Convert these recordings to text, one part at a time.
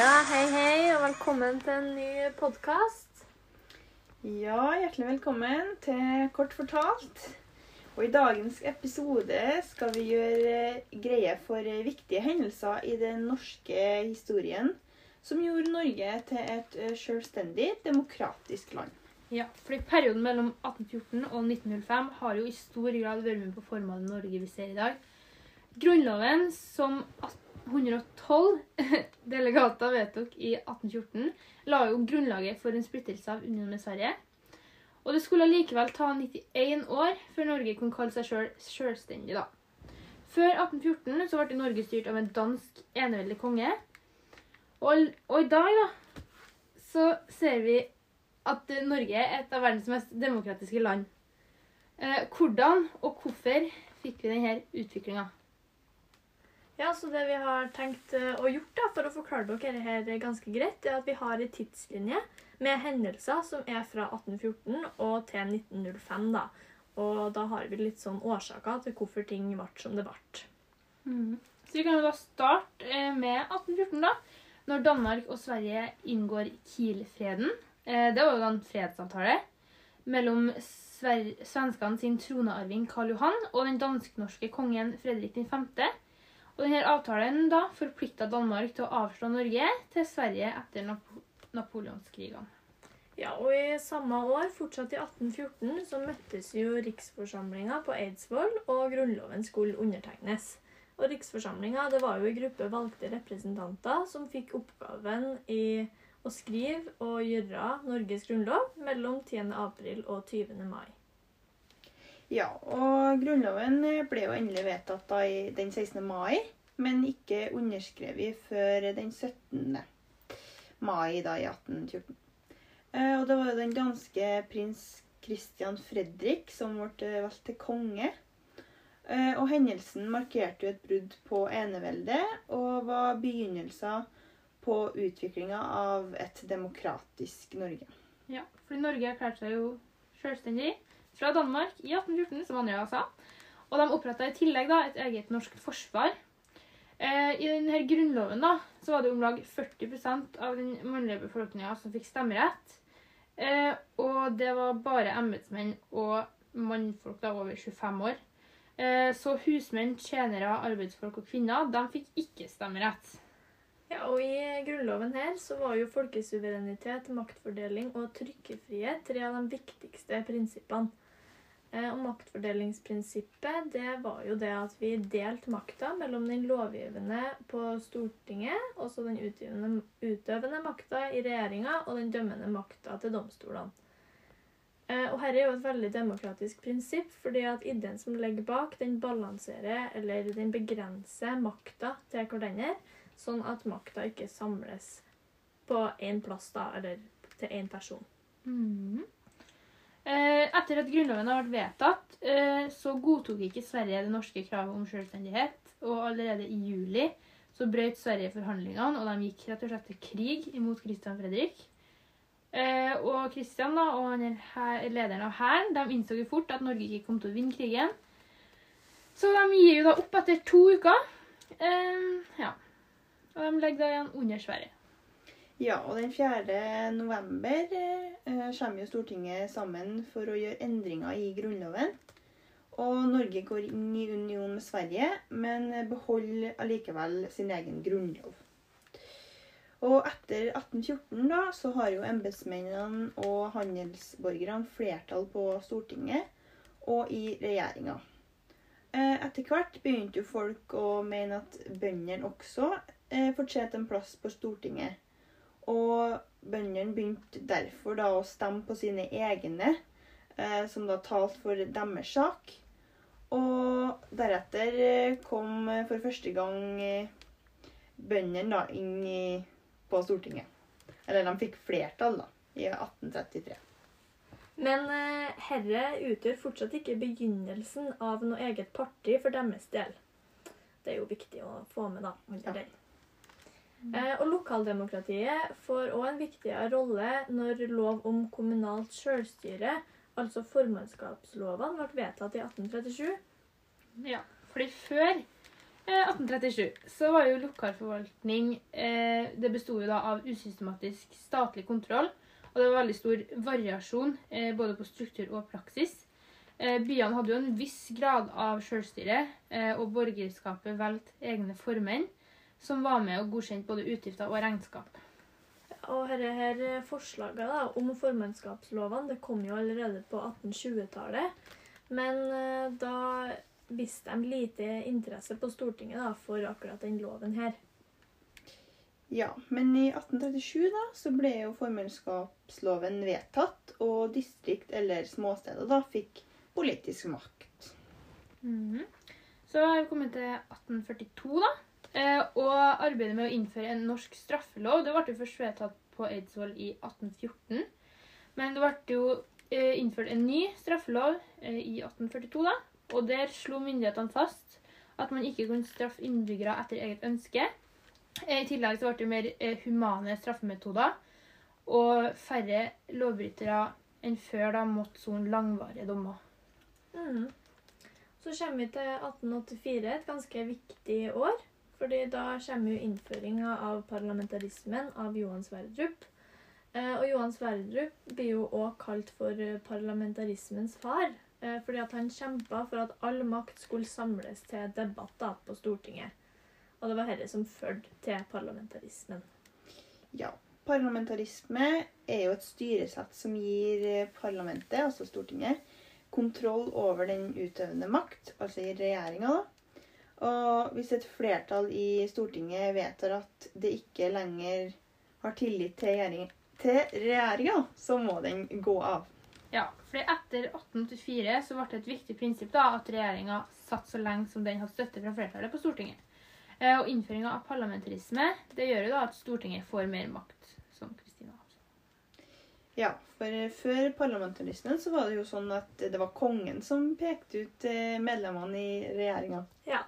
Ja, hei, hei, og velkommen til en ny podkast. Ja, hjertelig velkommen til Kort fortalt. Og I dagens episode skal vi gjøre greie for viktige hendelser i den norske historien som gjorde Norge til et eh, selvstendig, demokratisk land. Ja, fordi Perioden mellom 1814 og 1905 har jo i stor grad vært med på formen av Norge vi ser i dag. Grunnloven, som 112 delegater vedtok i 1814, la jo grunnlaget for en splittelse av unionen med Sverige. Og det skulle likevel ta 91 år før Norge kunne kalle seg sjøl selv selvstendig. da. Før 1814 så ble Norge styrt av en dansk eneveldig konge. Og, og i dag da, så ser vi at Norge er et av verdens mest demokratiske land. Eh, hvordan og hvorfor fikk vi denne utviklinga? Ja, så Det vi har tenkt eh, å gjort da, for å forklare dere her ganske greit, er at vi har en tidslinje med hendelser som er fra 1814 og til 1905. da. Og da har vi litt sånn årsaker til hvorfor ting ble som det ble. Mm. Så Vi kan jo da starte eh, med 1814, da. Når Danmark og Sverige inngår Kiel-freden. Eh, det var jo da en fredsavtale mellom svenskene sin tronearving Karl Johan og den dansk-norske kongen Fredrik 5. Og denne avtalen da forplikta Danmark til å avslå Norge til Sverige etter Napo napoleonskrigene. Ja, og I samme år, fortsatt i 1814, så møttes jo riksforsamlinga på Eidsvoll, og grunnloven skulle undertegnes. Og Riksforsamlinga det var jo en gruppe valgte representanter som fikk oppgaven i å skrive og gjøre Norges grunnlov mellom 10. april og 20. mai. Ja, og Grunnloven ble jo endelig vedtatt da i den 16. mai, men ikke underskrevet før den 17. mai da i 1814. Eh, Og det var jo den danske prins Christian Fredrik som ble valgt til konge. Eh, Og hendelsen markerte jo et brudd på eneveldet og var begynnelsen på utviklinga av et demokratisk Norge. Ja, fordi Norge erklærte seg jo selvstendig fra Danmark i 1814, som Andrea sa. Og de oppretta i tillegg da, et eget norsk forsvar. Eh, I denne grunnloven da, så var det om lag 40% av den mannlige befolkninga som fikk stemmerett. Eh, og det var bare embetsmenn og mannfolk da over 25 år. Eh, så husmenn, tjenere, arbeidsfolk og kvinner de fikk ikke stemmerett. Ja, og I grunnloven her så var jo folkesuverenitet, maktfordeling og trykkefrihet tre av de viktigste prinsippene. Eh, og Maktfordelingsprinsippet det var jo det at vi delte makta mellom den lovgivende på Stortinget, også den utøvende, utøvende makta i regjeringa og den dømmende makta til domstolene. Eh, og Dette er jo et veldig demokratisk prinsipp, fordi at ideen som ligger bak, den balanserer eller den begrenser makta til hverandre, sånn at makta ikke samles på én plass, da, eller til én person. Mm Eh, Etter at Grunnloven har vært vedtatt, eh, så godtok ikke Sverige det norske kravet om selvstendighet. Og allerede i juli så brøt Sverige forhandlingene, og de gikk rett og slett til krig imot Christian Fredrik. Eh, og Christian da, og han er her, lederen av hæren innså jo fort at Norge ikke kom til å vinne krigen. Så de gir jo da opp etter to uker. Eh, ja. Og de legger da igjen under Sverige. Ja, og den 4. november eh, kommer jo Stortinget sammen for å gjøre endringer i Grunnloven. Og Norge går inn i union med Sverige, men beholder allikevel sin egen grunnlov. Og etter 1814 da, så har jo embetsmennene og handelsborgerne flertall på Stortinget og i regjeringa. Eh, Etter hvert begynte jo folk å mene at bøndene også eh, fortjente en plass på Stortinget. Og bøndene begynte derfor da å stemme på sine egne, eh, som da talte for deres sak. Og deretter eh, kom eh, for første gang eh, bøndene da inn i, på Stortinget. Eller de fikk flertall da, i 1833. Men herre utgjør fortsatt ikke begynnelsen av noe eget parti for deres del. Det er jo viktig å få med, da. under Ja. den. Eh, og lokaldemokratiet får òg en viktigere rolle når lov om kommunalt selvstyre, altså formannskapslovene, ble vedtatt i 1837. Ja, fordi før Eh, 1837 så var jo lokalforvaltning eh, Det besto jo da av usystematisk statlig kontroll. Og det var veldig stor variasjon eh, både på struktur og praksis. Eh, byene hadde jo en viss grad av selvstyre, eh, og borgerskapet valgte egne formenn som var med og godkjente både utgifter og regnskap. Og dette her forslaget da, om formannskapslovene det kom jo allerede på 1820-tallet. Men eh, da viste de lite interesse på Stortinget da, for akkurat den loven her. Ja, men i 1837 da, så ble jo formannskapsloven vedtatt, og distrikt eller småsteder da fikk politisk makt. Mhm. Så har vi kommet til 1842, da. Eh, og arbeidet med å innføre en norsk straffelov det ble først vedtatt på Eidsvoll i 1814. Men det ble jo eh, innført en ny straffelov eh, i 1842, da. Og der slo myndighetene fast at man ikke kunne straffe innbyggere etter eget ønske. I tillegg så ble det mer humane straffemetoder, og færre lovbrytere enn før da måtte sone langvarige dommer. Mm. Så kommer vi til 1884, et ganske viktig år. Fordi da kommer jo innføringa av parlamentarismen av Johan Sverdrup. Eh, og Johan Sverdrup blir jo òg kalt for eh, parlamentarismens far. eh, Fordi at han kjempa for at all makt skulle samles til debatter på Stortinget. Og det var dette som førte til parlamentarismen. Ja, parlamentarisme er jo et styresett som gir parlamentet, altså Stortinget, kontroll over den utøvende makt, altså i regjeringa, da. Og hvis et flertall i Stortinget vedtar at det ikke lenger har tillit til regjeringen, til regjeringa, så må den gå av. Ja, for etter 1884 så ble det et viktig prinsipp da, at regjeringa satt så lenge som den hadde støtte fra flertallet på Stortinget. Eh, Og innføringa av parlamentarisme det gjør jo da at Stortinget får mer makt, som Kristina. Ja, for før parlamentarismen så var det jo sånn at det var kongen som pekte ut eh, medlemmene i regjeringa.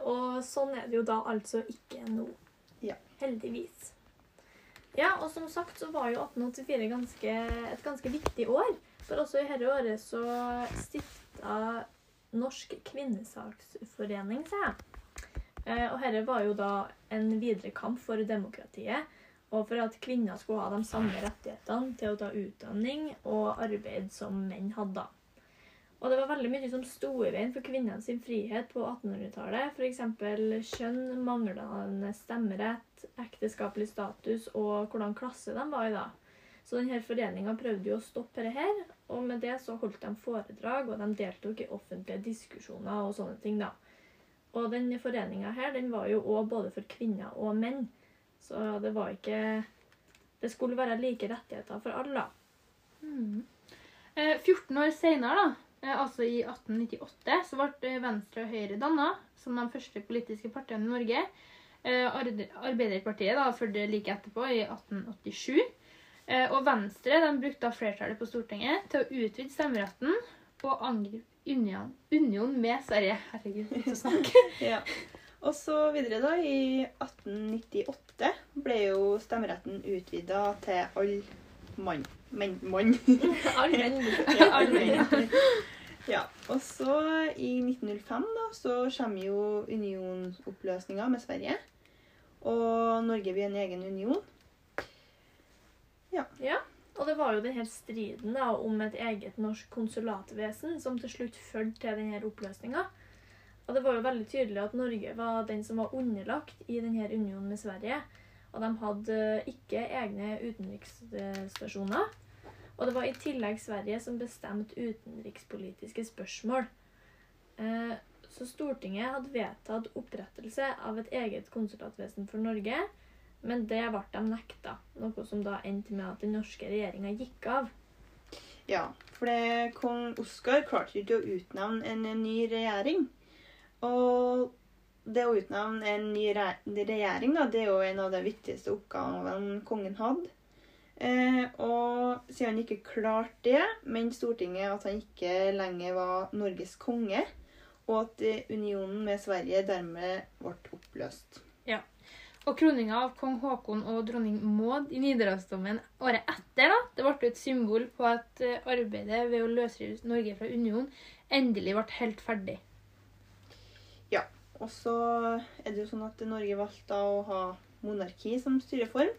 Og sånn er det jo da altså ikke nå. Ja. Heldigvis. Ja, og som sagt så var jo 1884 ganske, et ganske viktig år. For også i dette året så stifta Norsk kvinnesaksforening seg. Eh, Og dette var jo da en videre kamp for demokratiet. Og for at kvinner skulle ha de samme rettighetene til å ta utdanning og arbeid som menn hadde. Og det var veldig mye som sto i veien for kvinnenes frihet på 1800-tallet. F.eks. kjønn, manglende stemmerett, ekteskapelig status og hvordan klasse de var i da. Så denne foreninga prøvde jo å stoppe dette her, og med det så holdt de foredrag, og de deltok i offentlige diskusjoner og sånne ting, da. Og denne foreninga her, den var jo òg både for kvinner og menn. Så det var ikke Det skulle være like rettigheter for alle. Eh, 14 år senere, da, altså i 1898, så ble eh, Venstre og Høyre danna som de første politiske partiene i Norge. Eh, Arbeiderpartiet da fulgte like etterpå, i 1887. Eh, og Venstre de brukte da flertallet på Stortinget til å utvide stemmeretten og angripe union, union med Sverige. Herregud, ikke å snakke. Ja. Og så videre, da. I 1898 ble jo stemmeretten utvida til all mann. Men mann. Ja, all menn. Ja. Og så i 1905 da, så kommer jo unionsoppløsninga med Sverige. Og Norge blir en egen union. Ja, Og det var jo denne striden da, om et eget norsk konsulatvesen som til slutt førte til denne oppløsninga. Og det var jo veldig tydelig at Norge var den som var underlagt i denne unionen med Sverige. Og de hadde ikke egne utenriksstasjoner. Og det var i tillegg Sverige som bestemte utenrikspolitiske spørsmål. Eh, Så Stortinget hadde vedtatt opprettelse av et eget konsulatvesen for Norge, men det ble de nekta. Noe som da endte med at den norske regjeringa gikk av. Ja, for det, kong Oskar klarte ikke å utnevne en ny regjering. Og det å utnevne en ny regjering, da, det er jo en av de viktigste oppgavene kongen hadde. Eh, og siden han ikke klarte det, mente Stortinget at han ikke lenger var Norges konge, og at eh, unionen med Sverige dermed ble oppløst. Ja. Og kroninga av kong Haakon og dronning Maud i Nidarosdomen året etter da, det ble et symbol på at eh, arbeidet ved å løsrive Norge fra unionen endelig ble helt ferdig. Og så er det jo sånn at Norge valgte å ha monarki som styreform.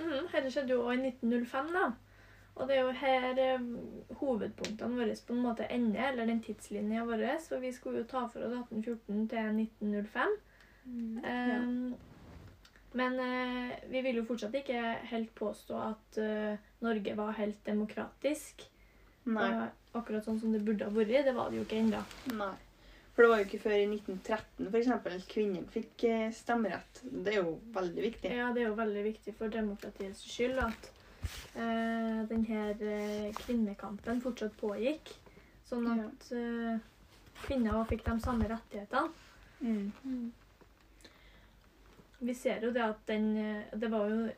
Mm, Dette skjedde jo i 1905, da. Og det er jo her eh, hovedpunktene våre på en måte ender, eller den tidslinja vår. For vi skulle jo ta for oss 1814 til 1905. Eh, Men eh, vi vil jo fortsatt ikke helt påstå at eh, Norge var helt demokratisk. Nei. Og akkurat sånn som det burde ha vært. Det var det jo ikke ennå. For det var jo ikke før i 1913 for eksempel, kvinner fikk eh, stemmerett. Det er jo veldig viktig. Ja, det er jo veldig viktig for demokratiets skyld at eh, denne eh, kvinnekampen fortsatt pågikk. Sånn Ja. at eh, kvinner fikk de samme rettighetene. Mm. Vi ser jo det at den Det var jo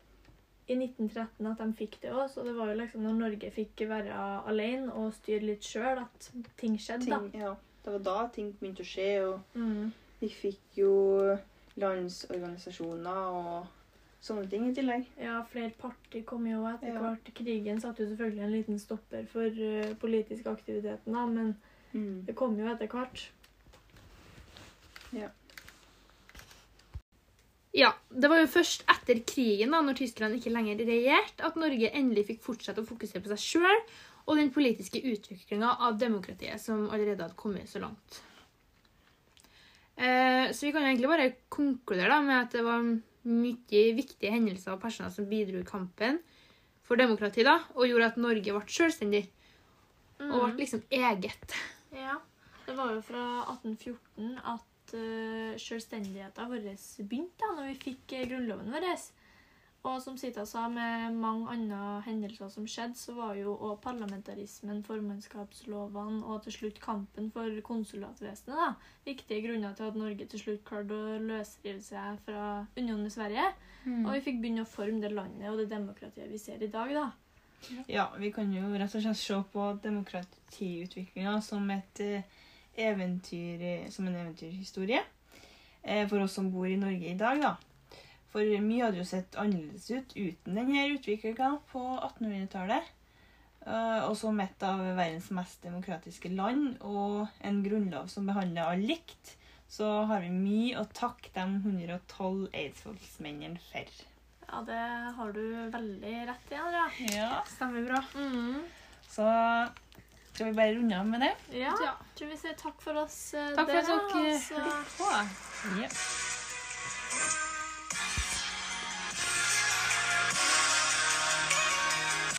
i 1913 at de fikk det òg, så det var jo liksom når Norge fikk være alene og styre litt sjøl, at ting skjedde, Ting, ja, det var da ting begynte å skje, og. Mm. vi fikk jo landsorganisasjoner og sånne ting i tillegg. Ja, flere partier kom jo etter Ja. hvert. Krigen satte jo selvfølgelig en liten stopper for uh, politisk aktiviteten, da, men Mm. det kom jo etter hvert. Ja, Det var jo først etter krigen, da, når Tyskland ikke lenger regjerte, at Norge endelig fikk fortsette å fokusere på seg sjøl og den politiske utviklinga av demokratiet, som allerede hadde kommet så langt. Eh, så vi kan jo egentlig bare konkludere da, med at det var mye viktige hendelser og personer som bidro i kampen for demokrati, da, og gjorde at Norge ble selvstendig og ble liksom eget. Ja. Det var jo fra 1814 at uh, selvstendigheten vår begynte, da, når vi fikk eh, grunnloven vår. Og som Sita sa, med mange andre hendelser som skjedde, så var jo også parlamentarismen, formannskapslovene og til slutt kampen for konsulatvesenet da, viktige grunner til at Norge til slutt klarte å løsrive seg fra unionen med Sverige. Og vi fikk begynne å forme det landet og det demokratiet vi ser i dag. da. Ja, vi kan jo rett og slett se på demokratiutviklinga som eh, eventyr, eh, som en eventyrhistorie eh, for oss som bor i Norge i dag, da. For mye hadde jo sett annerledes ut uten denne utviklinga på 1800-tallet. Eh, Og som et av verdens mest demokratiske land og en grunnlov som behandler alle likt, så har vi mye å takke de 112 eidsvollsmennene for. Ja, det har du veldig rett i, Andrea. Ja, Stemmer bra. Mm. så skal vi bare runde av med det? Ja, Ja. tror vi sier takk for oss. eh, Takk for at dere, hørte på. Ja.